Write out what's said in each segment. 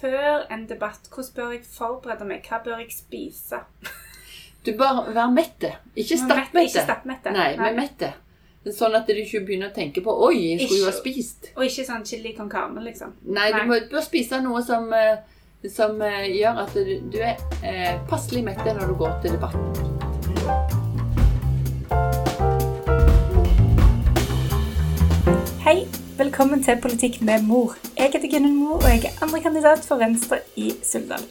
før en debatt, hvordan bør jeg forberede meg? Hva bør jeg spise? Du bør være mette. Ikke stappmette. Ikke. Nei, men mette. Sånn at du ikke begynner å tenke på Oi, jeg skulle jo ha spist. Og ikke sånn chili con carne, liksom. Nei, du Nei. må, bør spise noe som, eh, som eh, gjør at du, du er eh, passelig mett når du går til debatten. Hei, velkommen til Politikk med mor. Jeg heter Gunnhild Mo, og jeg er andre kandidat for Venstre i Suldal.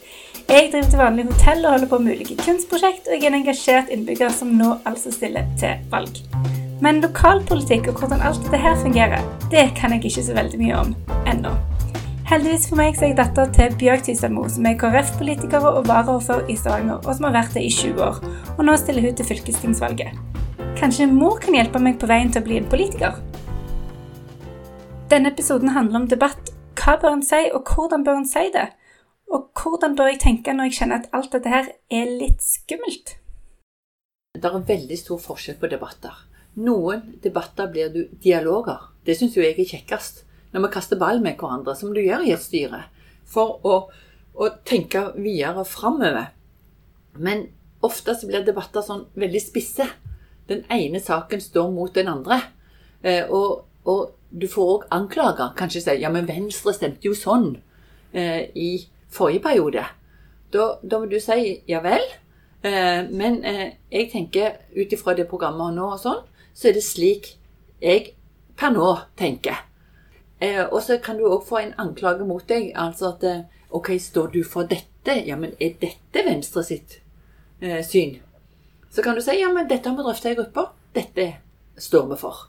Jeg driver til vanlig hotell og holder på med ulike kunstprosjekt, og jeg er en engasjert innbygger som nå altså stiller til valg. Men lokalpolitikk og hvordan alt dette her fungerer, det kan jeg ikke så veldig mye om ennå. Heldigvis for meg så er jeg datter til Bjørg Tystadmo, som er KrF-politiker og varaordfører i Stavanger, og som har vært det i 20 år. Og nå stiller hun til fylkestingsvalget. Kanskje mor kan hjelpe meg på veien til å bli en politiker? Denne episoden handler om debatt. Hva bør en si, og hvordan bør en si det? Og hvordan bør jeg tenke når jeg kjenner at alt dette her er litt skummelt? Det er veldig stor forskjell på debatter. Noen debatter blir du dialoger. Det syns jo jeg er kjekkest. Når vi kaster ball med hverandre, som du gjør i et styre. For å, å tenke videre framover. Men ofte så blir debatter sånn veldig spisse. Den ene saken står mot den andre. Eh, og, og du får òg anklager. Kanskje si ja, men Venstre stemte jo sånn eh, i forrige periode. Da, da må du si ja vel. Eh, men eh, jeg tenker ut ifra det programmet nå og sånn, så er det slik jeg per nå tenker. Eh, og så kan du òg få en anklage mot deg. Altså at eh, OK, står du for dette? Ja, men er dette Venstre sitt eh, syn? Så kan du si ja, men dette har vi drøfta i gruppa. Dette står vi for.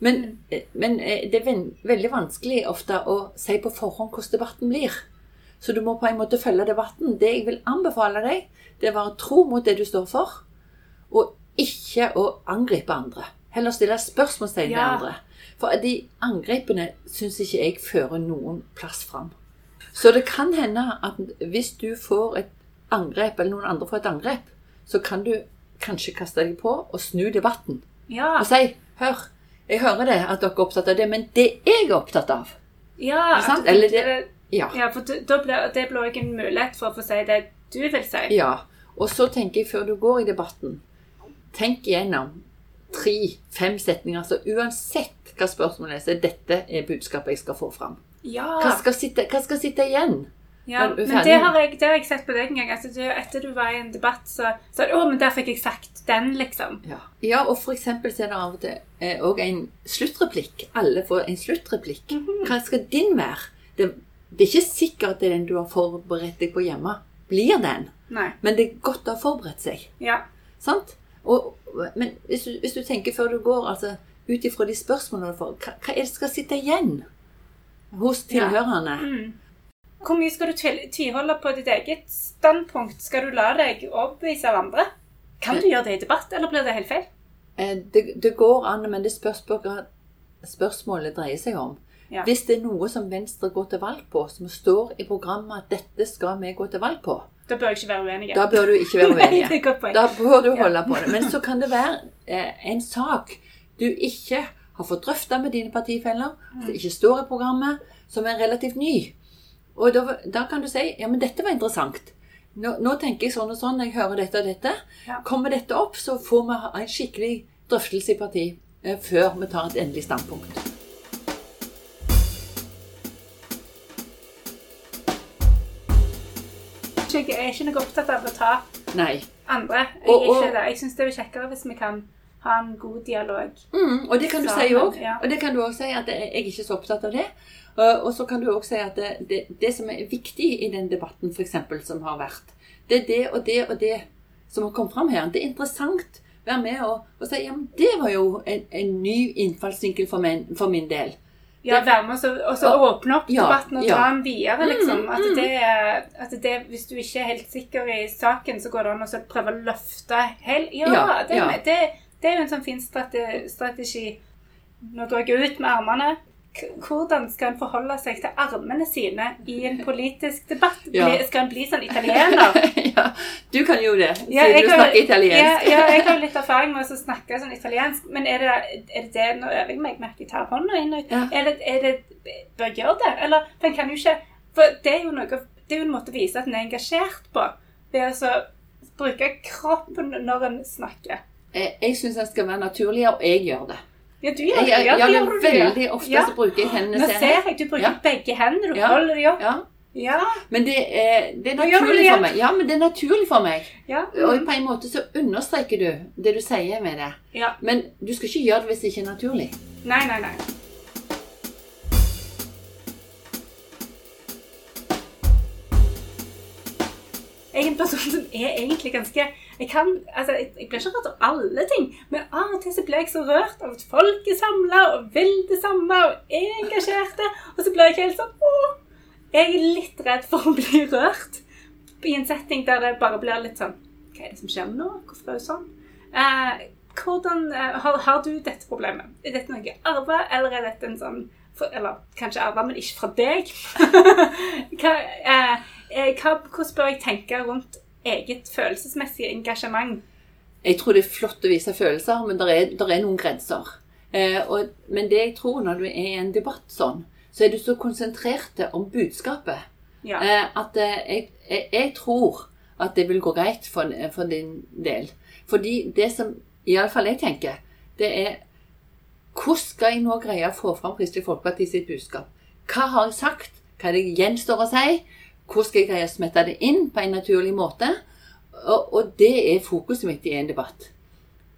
Men, eh, men eh, det er veldig vanskelig ofte å si på forhånd hvordan debatten blir. Så du må på en måte følge debatten. Det jeg vil anbefale deg, det er å være tro mot det du står for, og ikke å angripe andre. Heller stille spørsmålstegn ved Ja. andre. For de angrepene syns ikke jeg fører noen plass fram. Så det kan hende at hvis du får et angrep, eller noen andre får et angrep, så kan du kanskje kaste deg på og snu debatten. Ja, Og si 'Hør, jeg hører det at dere er opptatt av det, men det jeg er opptatt av' ja, sant? Eller det- Ja. ja for da- ble, det blir også en mulighet for å få si det du vil si. Ja, og så tenker jeg før du går i debatten, tenk igjennom tre-fem setninger. Så uansett hva spørsmålet er, så dette er budskapet jeg skal få fram. Ja, Hva skal sitte, hva skal sitte igjen? Ja. Men det har, jeg, det har jeg sett på deg en gang. Altså, du, etter du var i en debatt, så sa du 'Å, men der fikk jeg sagt den', liksom. Ja, ja og for eksempel så er det av og til òg også en sluttreplikk. Alle får en sluttreplikk. Hva skal din være? Det, det er ikke sikkert det er den du har forberedt deg på hjemme, blir den. Nei. Men det er godt å ha forberedt seg. Ja. Sant? Og, men hvis du, hvis du tenker før du går, altså ut ifra de spørsmålene du får, hva, hva er det som skal sitte igjen hos Ja. Mm. Hvor mye skal du tviholde på ditt eget standpunkt? Skal du la deg overbevise av andre? Kan du gjøre det i debatt, eller blir det helt feil? Eh, Det, det går an, men det spørs på hva spørsmålet dreier seg om. Ja. Hvis det er noe som Venstre går til valg på, som står i programmet at dette skal vi gå til valg på, Da bør jeg ikke være uenig. da bør du ikke være Nei, uenig. poeng. Da bør du Ja. holde på det. Men så kan det være eh, en sak du ikke har fått drøfta med dine partifeller, Mm. som ikke står i programmet, som er relativt ny. Og da, da kan du si ja, men dette var interessant. Nå, nå tenker jeg sånn og sånn, jeg hører dette og dette. Ja. Kommer dette opp, så får vi en skikkelig drøftelse i parti eh, før vi tar et endelig standpunkt. Jeg er ikke noe opptatt av å ta Nei. andre. Jeg, Og- og- jeg syns det er kjekkere hvis vi kan ha en god dialog. Mm, og det kan du Sammen, si òg. ja. Og det kan du også si at jeg er ikke så opptatt av det. Og så kan du òg si at det, det, det som er viktig i den debatten for eksempel, som har vært, det er det og det og det som har kommet fram her. Det er interessant. å Være med og, og si ja, men det var jo en, en ny innfallsvinkel for min, for min del. Ja, være med og åpne opp Ja, debatten og ja. ta den videre, liksom. Mm, At mm. det, at det, hvis du ikke er helt sikker i saken, så går det an å prøve å løfte hel... Ja, Ja, det. Det, det er jo en sånn fin strate, strategi. Nå går jeg ut med armene. Hvordan skal en forholde seg til armene sine i en politisk debatt? Ja. Skal en bli sånn italiener? ja, du kan jo det, siden Ja, du du har- snakker italiensk. Ja, jeg har litt erfaring med å snakke sånn italiensk. Men er det, er det Nå øver jeg meg med at jeg tar hånda inn og ut. Er det, er det Bør gjøre det? Eller For en kan jo ikke For det er jo noe Det er jo en måte å vise at en er engasjert på. Ved å bruke kroppen når en snakker. Jeg, jeg syns den skal være naturlig, og jeg gjør det. Ja, du gjør Jeg, det. jeg, Ja, det du. ja. veldig ofte Ja. så bruker jeg hendene Nå ser jeg. jeg du bruker Ja. begge hendene. Du Ja. holder dem opp. Ja, men det er, det er naturlig for meg. Ja, men det er naturlig for meg. Ja. Og Mm. på en måte så understreker du det du sier med det. ja. Men du skal ikke gjøre det hvis det ikke er naturlig. Nei, nei, nei. Jeg er en person som er egentlig ganske Jeg kan, altså, jeg, jeg blir ikke rørt av alle ting, men av og til så blir jeg så rørt av at folk er samla og vil det samme og er engasjerte, og så blir jeg helt sånn Åh! Jeg er litt redd for å bli rørt i en setting der det bare blir litt sånn Hva er det som skjer nå? Hvorfor er det sånn? Eh, hvordan eh, har, har du dette problemet? Er dette noe arva, eller er dette en sånn Eller kanskje arva, men ikke fra deg? hva, eh, eh, hva, hvordan bør jeg tenke rundt eget følelsesmessig engasjement? Jeg tror det er flott å vise følelser, men det er, er noen grenser. Eh, og, men det jeg tror når du er i en debatt sånn, så er du så konsentrert om budskapet Ja. eh, at eh, jeg, jeg, jeg tror at det vil gå greit for, for din del. Fordi det som iallfall jeg tenker, det er hvordan skal jeg nå greie å få fram Kristelig Folkeparti sitt budskap? Hva har jeg sagt? Hva er det gjenstår å si? Hvordan skal jeg greie å smette det inn på en naturlig måte? Og, og det er fokuset mitt i en debatt.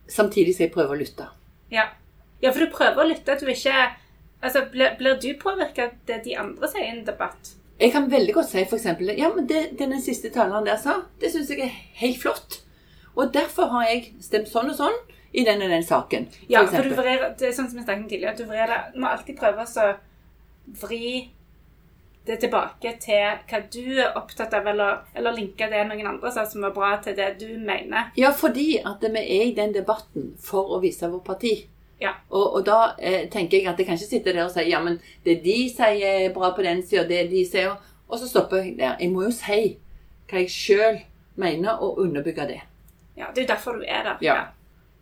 Samtidig som jeg prøver å lytte. Ja. ja, for du prøver å lytte. at Du ikke, altså, blir, blir du påvirka av det de andre sier i en debatt? Jeg kan veldig godt si f.eks.: Ja, men det, det den siste taleren der sa, det syns jeg er helt flott. Og derfor har jeg stemt sånn og sånn i den og den saken. for Ja, for du vrer, vrir, det er sånn som jeg snakket om tidligere, du vrir det, du må alltid prøve å vri det tilbake til hva du er opptatt av, eller, eller linke det noen andre sa som var bra, til det du mener. Ja, fordi at vi er i den debatten for å vise vår parti. Ja. Og, og da eh, tenker jeg at jeg kan ikke sitte der og si ja, men det de sier er bra på den sida, det de sier Og så stopper jeg der. Jeg må jo si hva jeg sjøl mener, og underbygge det. Ja, Det er jo derfor du er der. Ja.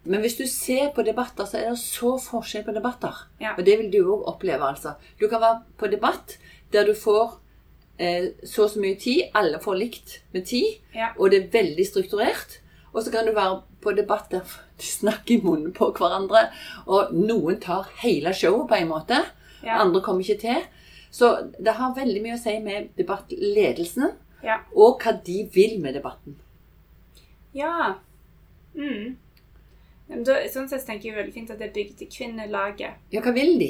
Men hvis du ser på debatter, så er det så forskjell på debatter. Ja. Og det vil du òg oppleve, altså. Du kan være på debatt der du får eh, så og så mye tid, alle får likt med tid, Ja. og det er veldig strukturert. Og så kan du være på debatt der de snakker i munnen på hverandre, og noen tar hele showet på en måte. Ja. Andre kommer ikke til. Så det har veldig mye å si med debattledelsen, og hva de vil med debatten. ja. Mm. Da, sånn sett tenker jeg veldig fint at det er bygd til kvinnelaget. Ja, hva vil de?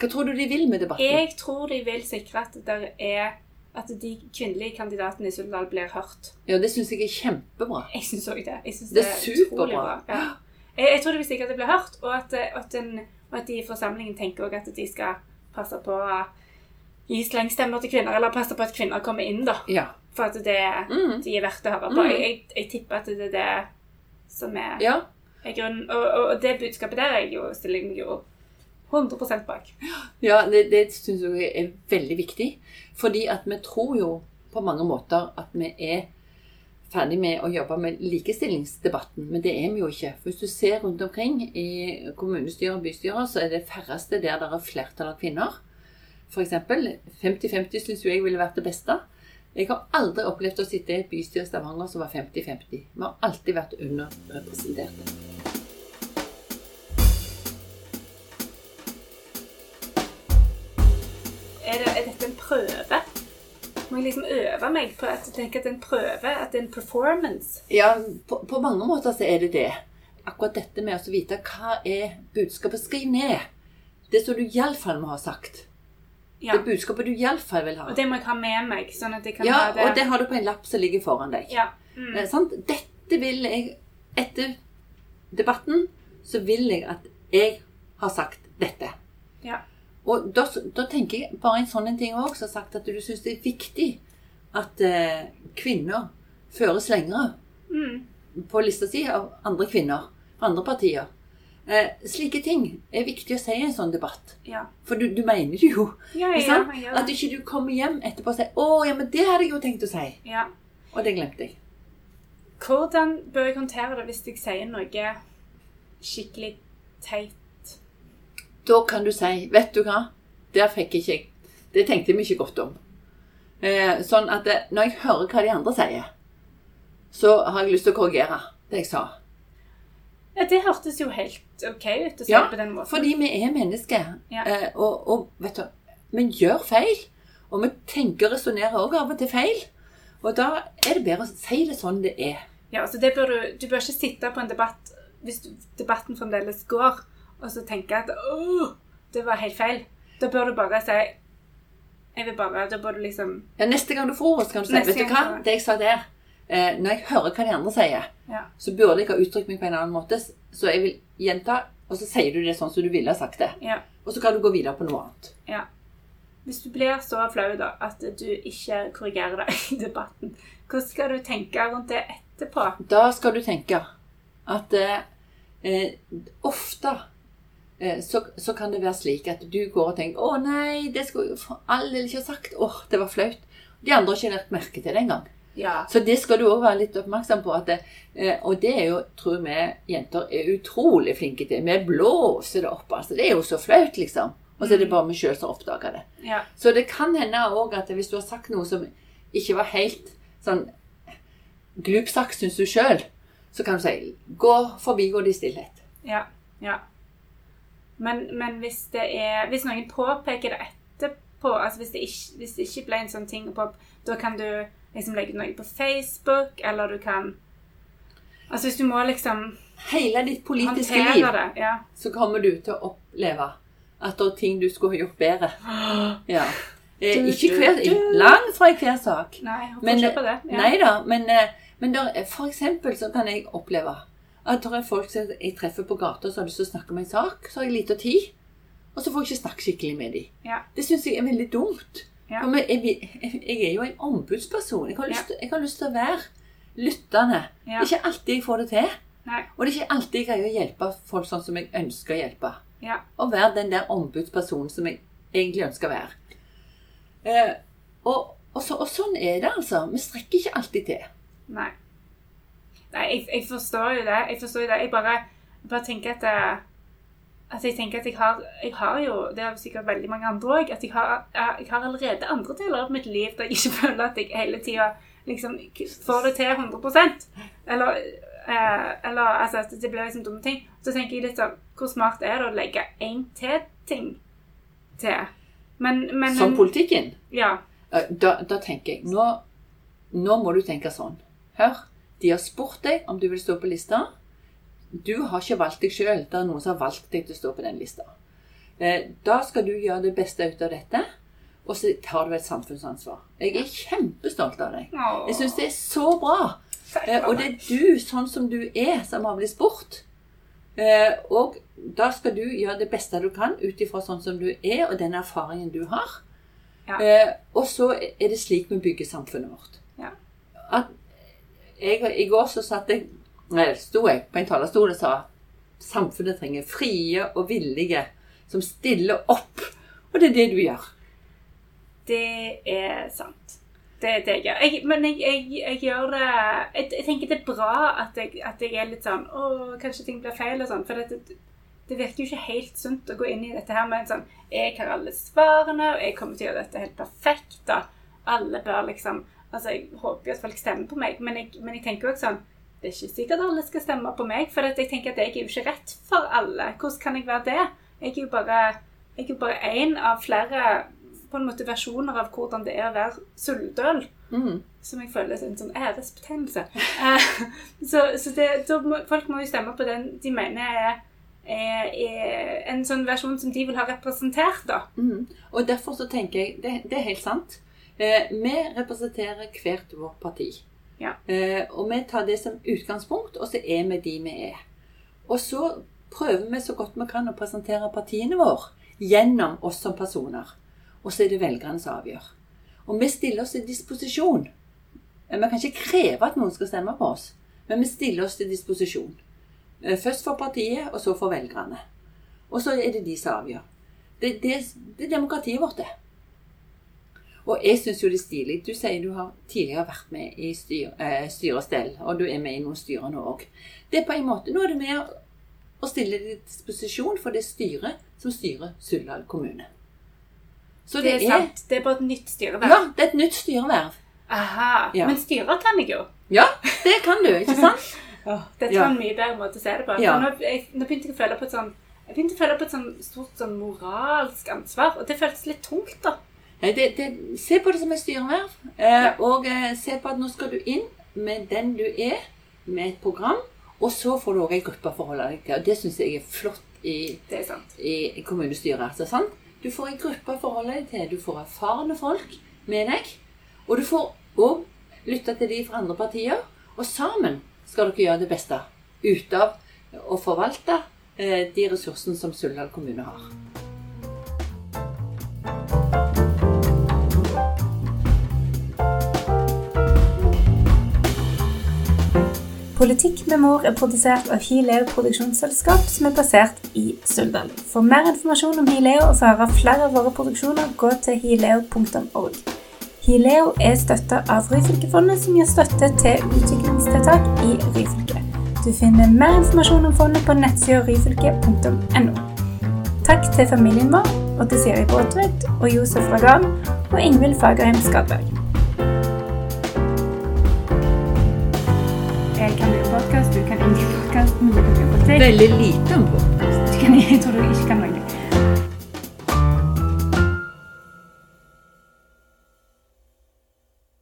Hva tror du de vil med debatten? Jeg tror de vil sikre at det er at de kvinnelige kandidatene i Suldal blir hørt. Ja, det syns jeg er kjempebra. Jeg syns òg det. Jeg synes Det det er er superbra. bra. Ja. Jeg, jeg tror de vil sikre at det blir hørt, og at, at, den, og at de i forsamlingen tenker også at de skal passe på å gi slengstemmer til kvinner, eller passe på at kvinner kommer inn, da. Ja. For at det, Mm. de er verdt å høre på. Mm. Jeg, jeg, jeg tipper at det er det som er, ja. er grunnen. Og, og, og det budskapet der er jo, stiller jeg meg jo 100 bak. Ja, det, det syns jeg er veldig viktig. Fordi at vi tror jo på mange måter at vi er ferdig med å jobbe med likestillingsdebatten, men det er vi jo ikke. For Hvis du ser rundt omkring i kommunestyrer og bystyrer, så er det færreste der det er flertall av kvinner. F.eks. 50-50 syns jo jeg ville vært det beste. Jeg har aldri opplevd å sitte i et bystyre i Stavanger som var 50-50. Vi har alltid vært underrepresenterte. Er, det, er dette en prøve? Må jeg liksom øve meg på at jeg tenker at det er en prøve? At det er en performance? Ja, på, på mange måter så er det det. Akkurat dette med å vite hva er budskapet. Skriv ned det som du iallfall må ha sagt. Ja. Det budskapet du iallfall vil ha. Og det må jeg ha med meg, sånn at jeg kan Ja, ha det og det har du på en lapp som ligger foran deg. Ja. Mm. Det sant? Dette vil jeg Etter debatten så vil jeg at jeg har sagt dette. Ja. Og da, da tenker jeg bare en sånn ting òg, som har sagt at du syns det er viktig at eh, kvinner føres lengre Mm. på lista si av andre kvinner fra andre partier. Eh, slike ting er viktig å si i en sånn debatt. Ja. For du, du mener det jo. Ja, ja, jeg At ikke du kommer hjem etterpå og sier 'Å, ja, men det hadde jeg jo tenkt å si'. ja. Og det glemte jeg. Hvordan bør jeg håndtere det hvis jeg sier noe skikkelig teit? Da kan du si 'Vet du hva, der fikk ikke Det tenkte vi ikke godt om. Eh, sånn at det, når jeg hører hva de andre sier, så har jeg lyst til å korrigere det jeg sa. Ja, Det hørtes jo helt OK ut å si Ja, på den måten. Fordi vi er mennesker. Ja. Eh, og, og vet du, vi gjør feil. Og vi tenker og resonnerer òg av og til feil. Og da er det bedre å si det sånn det er. Ja, altså det bør du, du bør ikke sitte på en debatt hvis debatten fremdeles går, og så tenke at åh, det var helt feil. Da bør du bare si Jeg vil bare Da bør du liksom Ja, neste gang du får så kan du si Vet du hva? Det jeg sa der eh, Når jeg hører hva de andre sier, Ja. så burde jeg ha uttrykt meg på en annen måte. Så jeg vil gjenta, og så sier du det sånn som du ville ha sagt det. Ja. Og så kan du gå videre på noe annet. ja. Hvis du blir så flau da at du ikke korrigerer deg i debatten, hvordan skal du tenke rundt det etterpå? Da skal du tenke at eh, eh, ofte eh, så, så kan det være slik at du går og tenker 'Å nei, det skulle jeg for all del ikke ha sagt.' 'Åh, det var flaut.' De andre har ikke lagt merke til det engang. Ja. Så det skal du òg være litt oppmerksom på. Det, eh, og det er jo, tror vi jenter er utrolig flinke til. Vi blåser det opp. altså. Det er jo så flaut, liksom. Og så er det bare vi sjøl som oppdager det. ja. Så det kan hende òg at hvis du har sagt noe som ikke var helt sånn glupsagt, syns du sjøl, så kan du si 'gå forbigå det i stillhet'. Ja. ja. Men, men hvis det er Hvis noen påpeker det etterpå, altså hvis det ikke, hvis det ikke ble en sånn ting da kan du liksom legge noe på Facebook, eller du kan Altså hvis du må liksom Hele ditt politiske liv det. Ja. så kommer du til å oppleve at det er ting du skulle ha gjort bedre. Ja. Eh, ikke hver, langt fra hver sak. Nei, Men, det. Ja. Nei da, men, eh, men der, er- for eksempel så kan jeg oppleve at det er folk som jeg treffer på gata som har lyst til å snakke om en sak, så har jeg lite tid. Og så får jeg ikke snakke skikkelig med dem. Ja. Det syns jeg er veldig dumt. Ja. Jeg, jeg, jeg er jo en ombudsperson. Jeg har lyst, Ja. jeg har lyst til å være lyttende. Ja. Det er ikke alltid jeg får det til. Nei. Og det er ikke alltid jeg greier å hjelpe folk sånn som jeg ønsker å hjelpe. Ja. Å være den der ombudspersonen som jeg egentlig ønsker å være. Eh, og, og, så, og sånn er det, altså. Vi strekker ikke alltid til. Nei. Nei, jeg, jeg forstår jo det. Jeg forstår jo det. Jeg bare, bare tenker at det, Altså, jeg tenker at jeg har, jeg har jo Det har sikkert veldig mange andre òg. At jeg har, jeg har allerede andre deler av mitt liv der jeg ikke føler at jeg hele tida liksom får det til 100% Eller, eh, eller altså, at det blir liksom dumme ting. Så tenker jeg litt sånn Hvor smart er det å legge én til ting til? Men, men Som politikken. Ja. Eh, Da, da tenker jeg nå, nå må du tenke sånn. Hør, de har spurt deg om du vil stå på lista. Du har ikke valgt deg sjøl. Det er noen som har valgt deg til å stå på den lista. Eh, Da skal du gjøre det beste ut av dette, og så tar du et samfunnsansvar. Jeg er kjempestolt av deg. Jeg syns det er så bra. Eh, Og det er du, sånn som du er, som har blitt spurt. Eh, Og da skal du gjøre det beste du kan ut ifra sånn som du er, og den erfaringen du har. Ja. Eh, Og så er det slik vi bygger samfunnet vårt. Ja. At jeg, I går så satt jeg, sto jeg på en talerstol og sa samfunnet trenger frie og villige som stiller opp. Og det er det du gjør. Det er sant. Det er det jeg gjør. Jeg, men jeg, jeg, jeg gjør det jeg, jeg tenker det er bra at jeg, at er litt sånn Å, kanskje ting blir feil og sånn. For det, det virker jo ikke helt sunt å gå inn i dette her med en sånn Jeg har alle svarene, og jeg kommer til å gjøre dette helt perfekt. Og alle bør liksom Altså, jeg håper jo at folk stemmer på meg, men jeg, men tenker jo også sånn Det er ikke sikkert alle skal stemme på meg, for jeg tenker at jeg er jo ikke rett for alle. Hvordan kan jeg være det? Jeg er jo bare jeg er jo bare én av flere på en måte versjoner av hvordan det er å være suldøl. Mm. Som jeg føler er en sånn æresbetegnelse. Eh, så så det, må, folk må jo stemme på den de mener er, er, er en sånn versjon som de vil ha representert, da. Mm. Og derfor så tenker jeg Det, det er helt sant. Eh, vi representerer hvert vårt parti. Ja. Eh, og vi tar det som utgangspunkt, og så er vi de vi er. Og så prøver vi så godt vi kan å presentere partiene våre gjennom oss som personer. Og så er det velgerne som avgjør. Og vi stiller oss til disposisjon. Eh, Vi kan ikke kreve at noen skal stemme på oss, men vi stiller oss til disposisjon. Eh, Først for partiet, og så for velgerne. Og så er det de som avgjør. Det, er demokratiet vårt, det. Og jeg syns jo det er stilig. Du sier du har tidligere vært med i styr, eh, styre og du er med i noen styrer nå òg. Det er på en måte Nå er det med å, stille deg til disposisjon for det styret som styrer Suldal kommune. Så Det er sant. Det er bare et nytt styreverv. Ja, det er et nytt styreverv. Aha. Ja. Men styrer kan jeg jo. Ja, det kan du, ikke sant? Dette Ja. var en mye bedre måte å se det på. Ja. Nå, jeg, nå begynte jeg å føle på et sånn jeg begynte å føle på et sånn stort sånn moralsk ansvar, og det føltes litt tungt, da. Nei, det, det, se på det som et styreverv. Eh, og eh, se på at nå skal du inn med den du er, med et program. Og så får du òg ei gruppe å forholde deg til. Og det syns jeg er flott i, Det er sant. i kommunestyret. Altså, sant? Du får ei gruppe å forholde deg til. Du får erfarne folk med deg. Og du får òg lytte til de fra andre partier. Og sammen skal dere gjøre det beste ut av å forvalte eh, de ressursene som Suldal kommune har. Politikk med mor er produsert av Hileo produksjonsselskap, som er basert i Suldal. For mer informasjon om Hileo og for å høre flere av våre produksjoner, gå til hileo.org. Hileo er støtta av Ryfylkefondet, som gir støtte til utviklingstiltak i Ryfylke. Du finner mer informasjon om fondet på nettsida ryfylke.no. Takk til familien vår, og til Siri Båtvedt og Josef Ragan og Ingvild Fagerheim Skadberg. Men du kan gjøre politikk. Veldig lite om podkast. Du kan, jeg tror du ikke kan noe.